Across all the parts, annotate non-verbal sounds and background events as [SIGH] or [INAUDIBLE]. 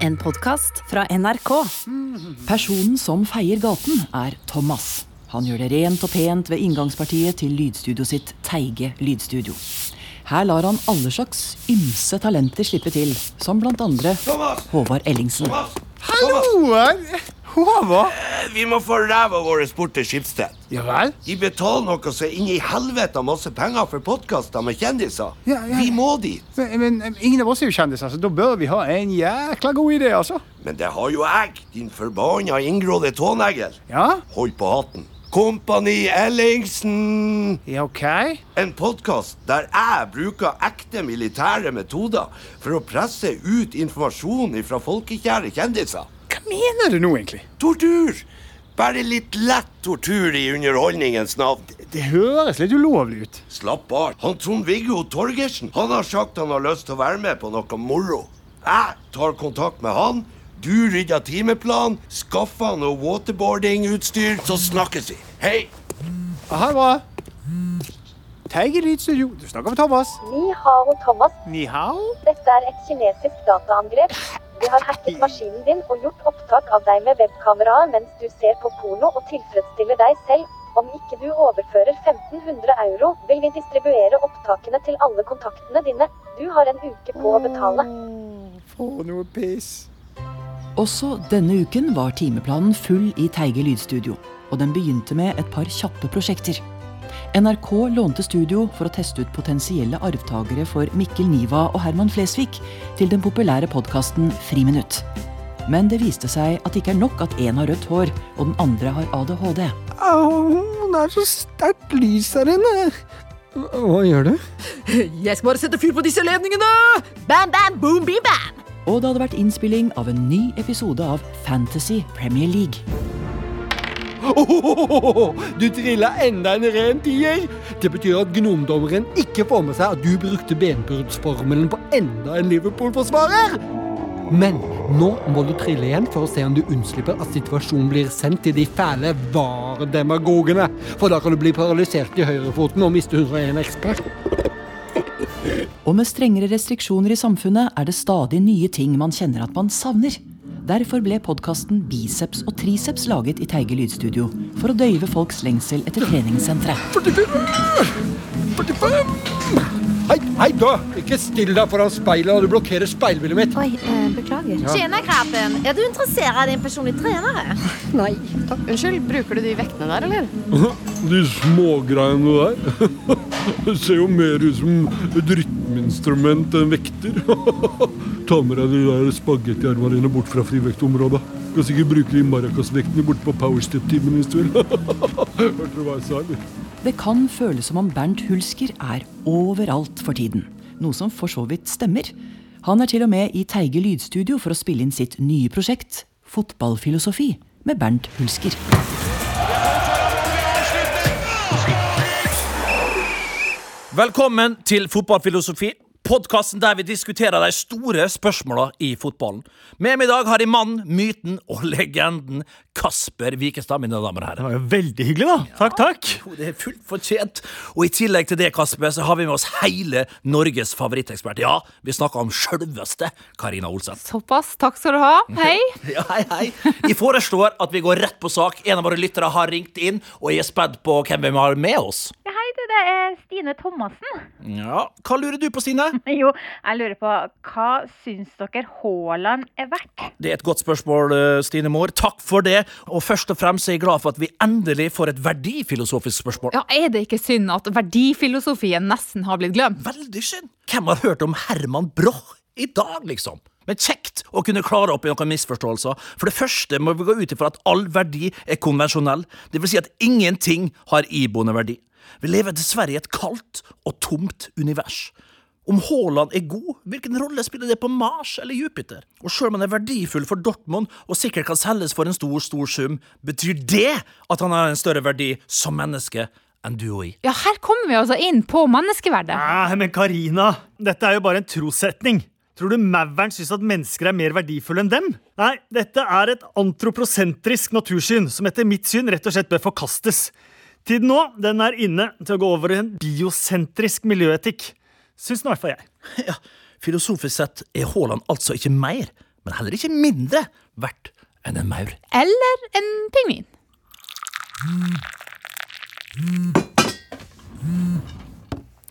En podkast fra NRK. Personen som feier gaten, er Thomas. Han gjør det rent og pent ved inngangspartiet til lydstudio sitt Teige lydstudio. Her lar han alle slags ymse talenter slippe til, som blant andre Thomas! Håvard Ellingsen. Hallo! Håvard? Vi må få ræva vår bort til Skipsted. Ja vel? De betaler noe så inn i helvete masse penger for podkaster med kjendiser. Ja, ja. Vi må dit. Men, men ingen av oss er jo kjendiser, så da bør vi ha en jækla god idé, altså. Men det har jo jeg, din forbanna inngrodde tånegl. Ja? Hold på hatten. Kompani Ellingsen. Ja, OK. En podkast der jeg bruker ekte militære metoder for å presse ut informasjon fra folkekjære kjendiser. Hva mener du nå, egentlig? Tortur! Bare litt lett tortur i underholdningens navn. Det høres litt ulovlig ut. Slapp av. Han Trond-Viggo Torgersen han har sagt han har lyst til å være med på noe moro. Jeg tar kontakt med han. Du rydder timeplan, skaffer noe waterboardingutstyr, så snakkes vi. Hei! Ha hva? bra. Teige lydstudio. Du snakker med Thomas. Ni hao, Thomas. Ni hao. Dette er et kinesisk dataangrep. De har hacket maskinen din og gjort opptak av deg med webkameraet mens du ser på porno og tilfredsstiller deg selv. Om ikke du overfører 1500 euro, vil vi distribuere opptakene til alle kontaktene dine. Du har en uke på å betale. For noe piss. Også denne uken var timeplanen full i Teige lydstudio, og den begynte med et par kjappe prosjekter. NRK lånte studio for å teste ut potensielle arvtakere for Mikkel Niva og Herman Flesvig til den populære podkasten Friminutt. Men det viste seg at det ikke er nok at én har rødt hår og den andre har ADHD. Au, det er så sterkt lys her inne. Hva gjør du? Jeg skal bare sette fyr på disse ledningene! Bam, bam, boom, bim, bam! Og det hadde vært innspilling av en ny episode av Fantasy Premier League. Du trilla enda en ren tier! Det betyr at gnomdommeren ikke får med seg at du brukte benbruddsformelen på enda en Liverpool-forsvarer! Men nå må du trille igjen for å se om du unnslipper at situasjonen blir sendt til de fæle VAR-demagogene. For da kan du bli paralysert i høyrefoten og miste 101 ekspert. Og med strengere restriksjoner i samfunnet er det stadig nye ting man kjenner at man savner. Derfor ble podkasten Biceps og triceps laget i Teige lydstudio. For å døyve folks lengsel etter treningssentre. 45! Hei, hei da! Ikke still deg foran speilet, og du blokkerer speilbildet mitt. Oi, eh, beklager. Tjena Krabben, er du interessert i en personlig trenere? [LAUGHS] Nei, takk. Unnskyld, bruker du de vektene der, eller? De smågreiene der. [LAUGHS] Det ser jo mer ut som et rytmeinstrument enn vekter. [LAUGHS] Ta med deg de der spagettiarmene dine bort fra frivektområdet. Du Kan sikkert bruke de maracasvektene borte på powerstep-timen hvis du vil. Hørte du hva jeg sa, eller? Det kan føles som om Bernt Hulsker er overalt for tiden. Noe som for så vidt stemmer. Han er til og med i Teige lydstudio for å spille inn sitt nye prosjekt, Fotballfilosofi, med Bernt Hulsker. Velkommen til Fotballfilosofi. Podkasten der vi diskuterer de store spørsmåla i fotballen. Med meg i dag har jeg mannen, myten og legenden Kasper Wikestad, mine damer og herrer. Det var jo veldig hyggelig, da. Takk, takk. Jo, Det er fullt fortjent. Og i tillegg til det, Kasper, så har vi med oss hele Norges favorittekspert. Ja, vi snakker om sjølveste Karina Olsen. Såpass. Takk skal du ha. Hei. [LAUGHS] Ja, hei, hei. Jeg foreslår at vi går rett på sak. En av våre lyttere har ringt inn, og jeg er spent på hvem vi har med oss. Det er Stine Thomassen. Ja, Hva lurer du på, Stine? [LAUGHS] Jo, jeg lurer på hva syns dere Haaland er verdt? Det er et godt spørsmål, eh, Stine Moor. Takk for det. Og først og fremst er jeg glad for at vi endelig får et verdifilosofisk spørsmål. Ja, Er det ikke synd at verdifilosofien nesten har blitt glemt? Veldig synd. Hvem har hørt om Herman Broch i dag, liksom? Men kjekt å kunne klare opp i noen misforståelser. For det første må vi gå ut ifra at all verdi er konvensjonell. Det vil si at ingenting har iboende verdi. Vi lever dessverre i et kaldt og tomt univers. Om Haaland er god, hvilken rolle spiller det på Mars eller Jupiter? Og selv om han er verdifull for Dortmund og sikkert kan selges for en stor, stor sum, betyr det at han har en større verdi som menneske enn du og jeg? Ja, her kommer vi altså inn på menneskeverdet. Nei, men Karina, dette er jo bare en trossetning. Tror du Mauren syns at mennesker er mer verdifulle enn dem? Nei, dette er et antroposentrisk natursyn som etter mitt syn rett og slett bør forkastes. Tiden nå den er inne til å gå over i en biosentrisk miljøetikk. Syns nå i hvert fall jeg. [LAUGHS] Ja, Filosofisk sett er Haaland altså ikke mer, men heller ikke mindre verdt enn en maur. Eller en pingvin.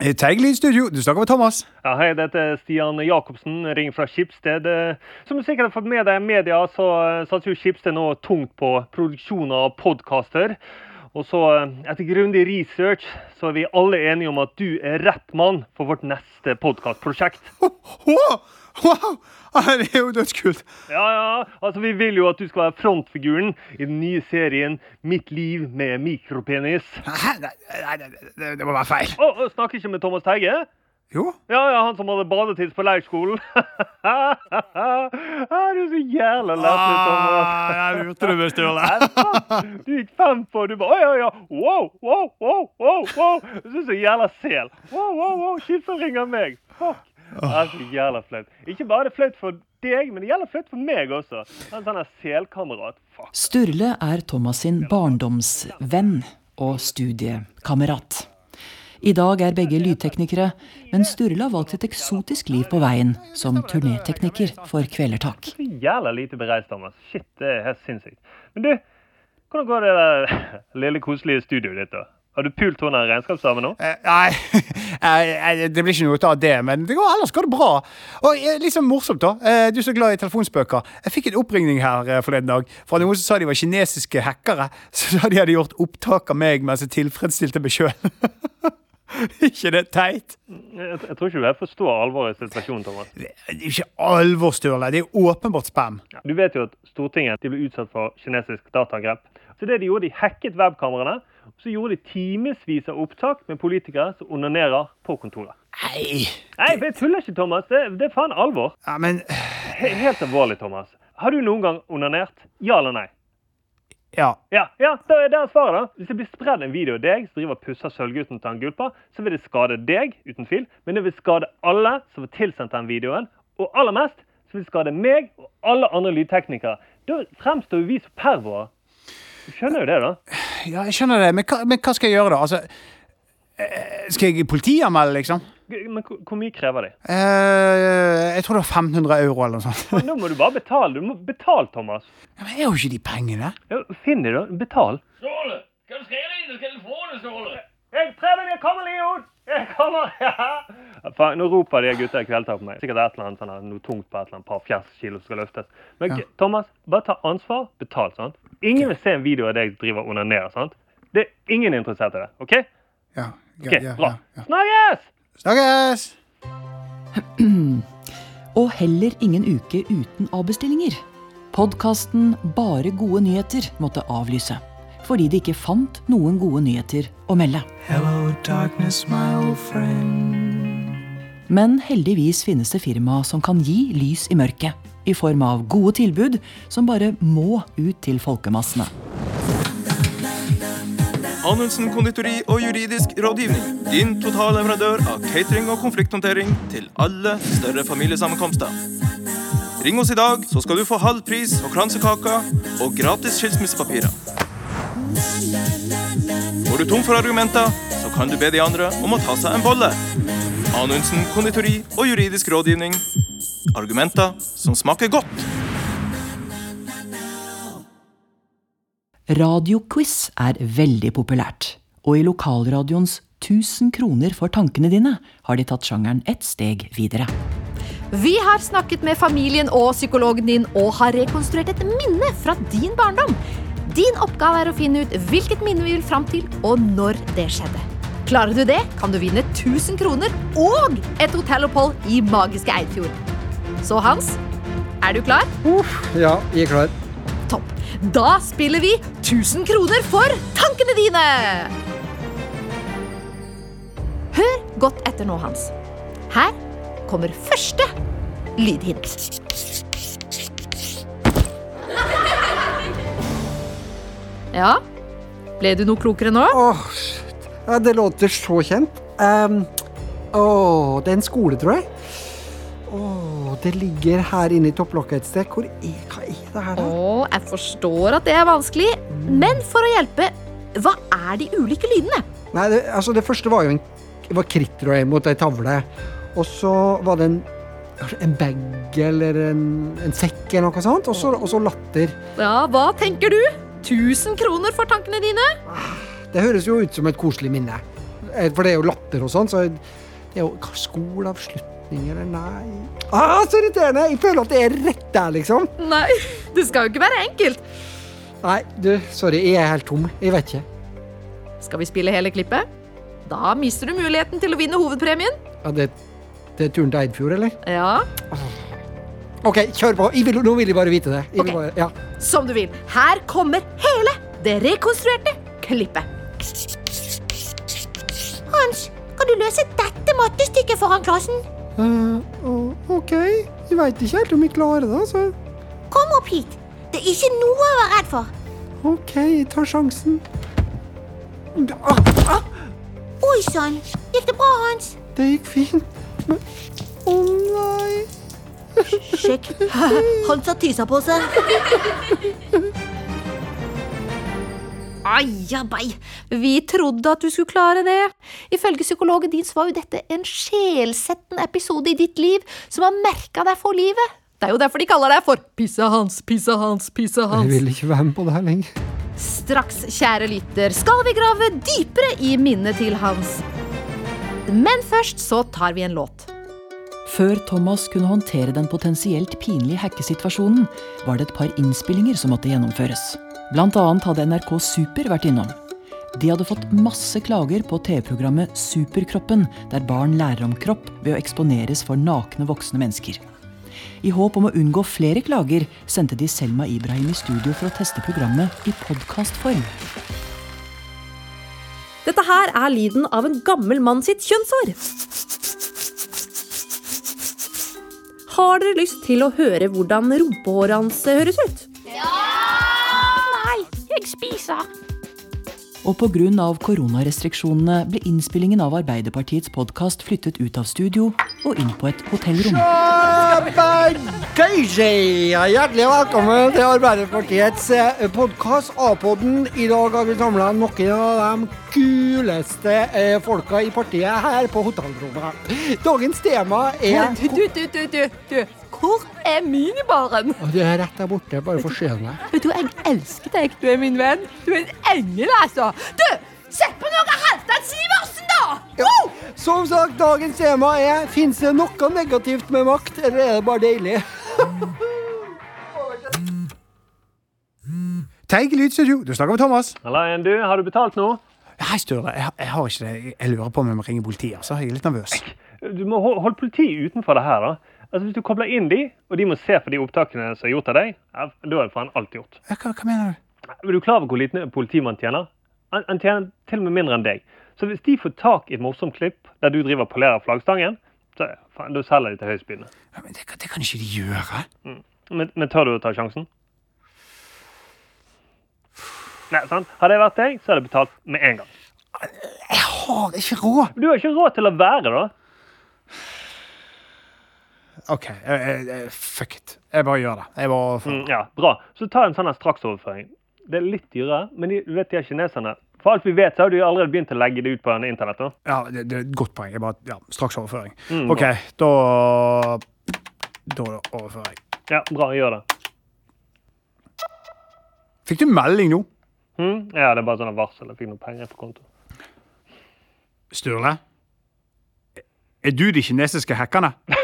Teiglyd studio, du snakker med Thomas. Ja, hei, dette er Stian Jacobsen, ringer fra Skipsted. Eh, Som du sikkert har fått med deg i media, så eh, satser jo Skipsted nå tungt på produksjon av podkaster. Og så, eh, etter grundig research, så er vi alle enige om at du er rett mann for vårt neste podkastprosjekt. [LAUGHS] Wow! Ah, Det er jo dødskult. Ja, ja, altså vi vil jo at du skal være frontfiguren i den nye serien Mitt liv med mikropenis. Nei, nei, nei, det, det må være feil. Å, snakker ikke med Thomas Teige? Jo. Ja, ja, han som hadde badetids på leirskolen. ah, [LAUGHS] du er så jævla lættis, Thomas. Ah, jeg lurte du visste Sturle. Du gikk fem på, du bare Oi, oi, oi. Wow, wow, wow, wow. wow. Du er så jævla sel. Wow, wow, wow. Skipsted ringer meg. Fuck. Det er så jævla flaut. Ikke bare er det flaut for deg, men det gjelder flaut for meg også. En sånn selkamerat. Fuck. Sturle er Thomas sin barndomsvenn og studiekamerat. I dag er begge lydteknikere, men Sturle har valgt et eksotisk liv på veien som turnétekniker for Kvelertak. Jævla lite bereist, Thomas. Shit, det er helt sinnssykt. Men du, hvordan går det der [LAUGHS] lille koselige studioet ditt, da? Har du pult hun der regnskapsdamen nå? Eh, Nei, [LAUGHS] eh, det blir ikke noe av det, men det går, ellers går det bra. Og eh, litt sånn morsomt, da. Eh, Du er så glad i telefonspøker. Jeg fikk en oppringning her forleden dag fra noen som sa de var kinesiske hackere. [LAUGHS] Så da de hadde gjort opptak av meg mens jeg tilfredsstilte meg sjøl. [LAUGHS] ikke det teit? Jeg, jeg tror ikke du forstår alvoret i situasjonen, Thomas. Det er ikke alvor, Sturle. Det er åpenbart spam. Du vet jo at Stortinget ble utsatt for kinesisk dataangrep. Så det de gjorde, de hacket webkameraene. Så gjorde de timevis av opptak med politikere som onanerer på kontoret. Nei Nei, for jeg tuller ikke, Thomas. Det, det er faen alvor. Ja, men He- Helt alvorlig, Thomas. Har du noen gang onanert? Ja eller nei? Ja. Ja, ja, da er det svaret, da. Hvis det blir spredd en video av deg som driver og pusser Sølvgutten til han gulper, så vil det skade deg, uten tvil, men det vil skade alle som får tilsendt den videoen. Og aller mest så vil det skade meg og alle andre lydteknikere. Da fremstår vi som pervoer. Du skjønner jo det, da? Ja, jeg skjønner det, men hva, men hva skal jeg gjøre, da? Altså, eh, skal jeg politianmelde, liksom? Men hvor mye krever de? Eh, jeg tror det var 1500 euro eller noe sånt. Men Nå må du bare betale. Du må betale, Thomas. Ja, men jeg har jo ikke de pengene. Ja, Finn de, da. Betal. Ståle, Skal du skrive inn i telefonen, Ståle? Jeg prøver, jeg kommer, Leon! Jeg kommer! [LAUGHS] Ja. Faen, nå roper de gutta i kveldtak på meg. Sikkert et eller annet sånn noe tungt på et eller annet par fjers kilo som skal løftes. Men Ja. Thomas, bare ta ansvar, betal. sant? Ingen vil se en video av deg driver og onanerer. sant? Det er ingen interessert i det. OK? Ja, Ok, ja, Bra. ja, ja. Snakkes! Snakkes! [CLEARS THROAT] Og heller ingen uke uten avbestillinger. Podkasten Bare gode nyheter måtte avlyse. Fordi de ikke fant noen gode nyheter å melde. Hello, darkness, my old friend. Men heldigvis finnes det firma som kan gi lys i mørket. I form av gode tilbud som bare må ut til folkemassene. Anundsen konditori og juridisk rådgivning. Din totalleverandør av catering og konflikthåndtering til alle større familiesammenkomster. Ring oss i dag, så skal du få halv pris på kransekaker og gratis skilsmissepapirer. Går du tom for argumenter, så kan du be de andre om å ta seg en bolle. Anundsen konditori og juridisk rådgivning. Argumenter som smaker godt. Radioquiz er veldig populært. Og i lokalradioens 1000 kroner for tankene dine har de tatt sjangeren et steg videre. Vi har snakket med familien og psykologen din og har rekonstruert et minne fra din barndom. Din oppgave er å finne ut hvilket minne vi vil fram til, og når det skjedde. Klarer du det, kan du vinne 1000 kroner og et hotellopphold i magiske Eidfjord. Så Hans, er du klar? Ja, jeg er klar. Da spiller vi 1000 kroner for tankene dine! Hør godt etter nå, Hans. Her kommer første lydhint. [LAUGHS] Ja, ble du noe klokere nå? Åh, ja, det låter så kjent. Um, åh, det er en skole, tror jeg. Åh, det ligger her inne i topplokket et sted. Hvor er, er det her, da? Å, jeg forstår at det er vanskelig, men for å hjelpe, hva er de ulike lydene? Nei, det, altså det første var jo en var kritt, tror mot ei tavle. Og så var det en en bag eller en, en sekk eller noe sånt, og så, latter. Ja, hva tenker du? 1000 kroner for tankene dine? Det høres jo ut som et koselig minne. Eh, For det er jo latter og sånn, så det er jo skoleavslutning eller nei ah, Så irriterende! Jeg føler at det er rett der, liksom. Nei, det skal jo ikke være enkelt. Nei, du, sorry, jeg er helt tom. Jeg vet ikke. Skal vi spille hele klippet? Da mister du muligheten til å vinne hovedpremien. Ja, det, det er turen til Eidfjord, eller? Ja, OK, kjør på. Jeg vil, nå vil jeg bare vite det. Jeg vil Ok. bare, ja. som du vil. Her kommer hele det rekonstruerte klippet. Hans, kan du løse dette mattestykket foran klassen? Å- OK. Jeg veit ikke helt om jeg klarer det, altså. Kom opp hit. Det er ikke noe å være redd for. OK, jeg tar sjansen. Oi sann. Gikk det bra, Hans? Det gikk fint. Men Å nei. Sjekk. Hans har tissa på seg. [LAUGHS] Ajabei, vi trodde at du skulle klare det. Ifølge psykologen din så var jo dette en sjelsettende episode i ditt liv som har merka deg for livet. Det er jo derfor de kaller deg for Pissa Hans, Pissa Hans, Pissa Jeg vil ikke være med på det her lenger. Straks, kjære lytter, skal vi grave dypere i minnet til Hans. Men først så tar vi en låt. Før Thomas kunne håndtere den potensielt pinlige hackesituasjonen, var det et par innspillinger som måtte gjennomføres. Annet hadde NRK Super vært innom. De hadde fått masse klager på TV-programmet Superkroppen, der barn lærer om kropp ved å eksponeres for nakne voksne mennesker. I håp om å unngå flere klager sendte de Selma Ibrahim i studio for å teste programmet i podkastform. Dette her er lyden av en gammel mann sitt kjønnshår. Har dere lyst til å høre hvordan rumpehåret hans høres ut? Spiser. Og pga. koronarestriksjonene ble innspillingen av Arbeiderpartiets podkast flyttet ut av studio og inn på et hotellrom. Hjertelig velkommen til Arbeiderpartiets podkast A-podden. I dag har vi samla noen av de kuleste eh, folka i partiet her på hotellrommet. Dagens tema er du, du, du, du, du. Hvor er minibaren? Du Det er rett der borte. Bare forsyn deg. Vet du, jeg elsker deg, du er min venn. Du er en engel, altså. Du, sett på noe Halvdan Sivertsen, da! Woo! Som sagt, dagens tema er Fins det noe negativt med makt, eller er det bare deilig? Teig Lydstudio, du snakker med Thomas. Halla igjen, du. Har du betalt nå? Hei, Sturle. Jeg, jeg har ikke det. Jeg lurer på om jeg må ringe politiet. altså. Jeg er litt nervøs. Du må holde politiet utenfor det her, da. Altså, Hvis du kobler inn de, og de må se på de opptakene som er gjort av deg, ja, da er faen alt gjort. Hva, hva mener du? Er du klar over hvor liten politimann tjener? Han, han tjener til og med mindre enn deg. Så hvis de får tak i et morsomt klipp der du driver og polerer flaggstangen, så faen, da selger de til høystbydende. Ja, men det, kan- det kan ikke de gjøre. Mm. Men, men tør du å ta sjansen? Nei, sant? Hadde jeg vært deg, så hadde jeg betalt med en gang. Jeg har ikke råd. Du har ikke råd til å være, da. OK, fuck it. Jeg bare gjør det. Jeg bare... Mm, ja, bra. Så ta en sånn straksoverføring. Det er litt dyrere, men de, vet de er kineserne. For alt vi vet, så har de allerede begynt å legge det ut på internett. da. Ja, det, det er et godt poeng. Jeg bare, ja, Straksoverføring. Mm, OK, da Da overfører jeg. Ja, bra. Gjør det. Fikk du melding nå? Mm? Ja, det er bare sånn varsel. Jeg fikk noen penger på konto. Sturle? Er du de kinesiske hackerne? [LAUGHS]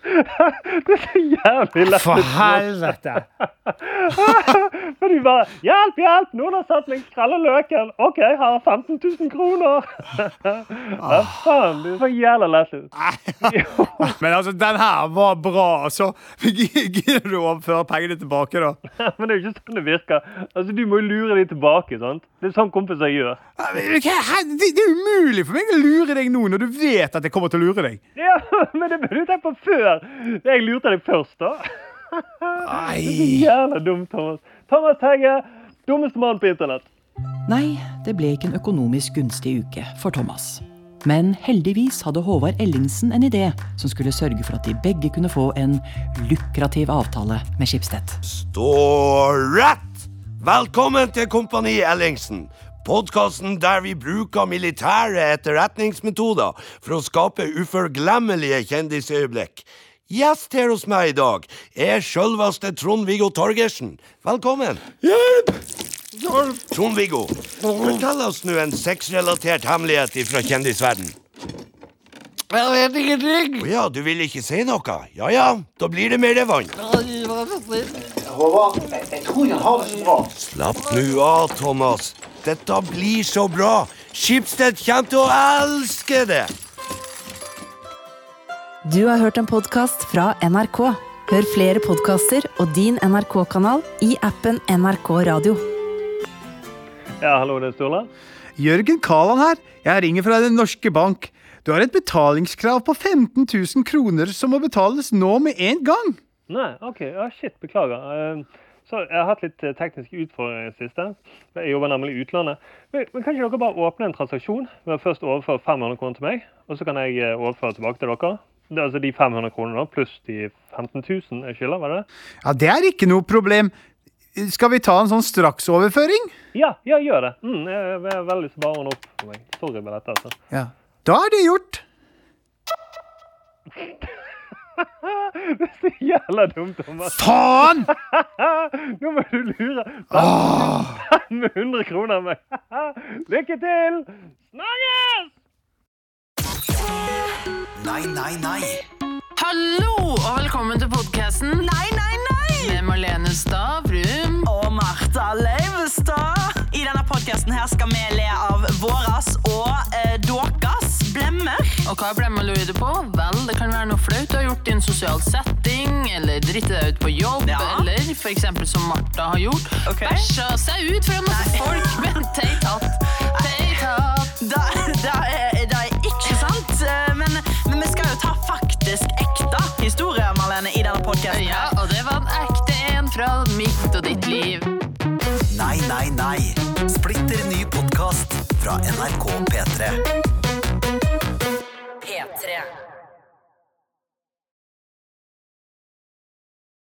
[LAUGHS] Det er så jævlig lett. For helvete! [LAUGHS] Men de bare 'Hjelp, hjelp! Noen har satt meg skrelle løken.' OK, jeg har 15 000 kroner. [LAUGHS] Hva faen? du er så jævla lett ut. Men altså, den her var bra. Altså, Gidder du å overføre pengene tilbake, da? Men det er jo ikke sånn det virker. Altså, Du må jo lure dem tilbake. sant? Det er sånn kompiser gjør. Det er umulig for meg å lure deg nå, når du vet at jeg kommer til å lure deg. Ja, Men det burde du tenkt på før. Jeg lurte deg først, da. Nei. Jævla dumt, Thomas. Thomas Tegge, dummeste mann på internett. Nei, det ble ikke en økonomisk gunstig uke for Thomas. Men heldigvis hadde Håvard Ellingsen en idé som skulle sørge for at de begge kunne få en lukrativ avtale med Schibsted. Stå rett! Velkommen til Kompani Ellingsen. Podkasten der vi bruker militære etterretningsmetoder for å skape uforglemmelige kjendisøyeblikk. Gjest her hos meg i dag er sjølveste Trond-Viggo Torgersen. Velkommen. Hjelp! Trond-Viggo, fortell oss nå en sexrelatert hemmelighet fra kjendisverden. Jeg vet ingenting. Å ja, du vil ikke si noe? Ja ja, da blir det mer vann. Håvard, jeg, tror jeg har det så bra. Slapp nå av, Thomas. Dette blir så bra. Schibsted kommer til å elske det. Du har hørt en podkast fra NRK. Hør flere podkaster og din NRK-kanal i appen NRK Radio. Ja, hallo, det er Sturla. Jørgen Kaland her. Jeg ringer fra Den norske bank. Du har et betalingskrav på 15 000 kroner som må betales nå med en gang. Nei, OK. Ja, shit, beklager. Eh, Så Jeg har hatt litt eh, tekniske utfordringer i det siste. Jeg jobber nemlig i utlandet. Men, men kan ikke dere bare åpne en transaksjon ved å først overføre 500 kroner til meg, og så kan jeg eh, overføre tilbake til dere? Det er altså de 500 kronene pluss de 15 000 jeg skylder, var det det? Ja, Det er ikke noe problem. Skal vi ta en sånn straksoverføring? Ja, ja, gjør det. Mm, jeg, er veldig ordne opp for meg. Sorry med dette, altså. Ja. Da er det gjort. [LAUGHS] Det er så jævla dumt, Thomas. Faen! [LAUGHS] Nå må du lure. Ah. 500 kroner av meg. [LAUGHS] Lykke til! Snakkes! Nei, nei, nei. Hallo og velkommen til podkasten Nei, nei, nei! Med Marlene Stavrum. Og Martha Leivestad. I denne podkasten her skal vi le av våras og. Og hva ble man lurer på? Vel, det kan være noe flaut du har gjort i en sosial setting, eller dritte deg ut på jobb, eller for eksempel som Martha har gjort. Bæsja seg ut foran masse folk med en teit hatt. Teit hatt. Da, da, er, da er ikke sant, eh, men, men vi skal jo ta faktisk ekte historier, Marlene, i denne podkasten. Ja, og det var en ekte en fra mitt og ditt liv. Nei, nei, nei. Splitter ny podkast fra NRK P3. P3.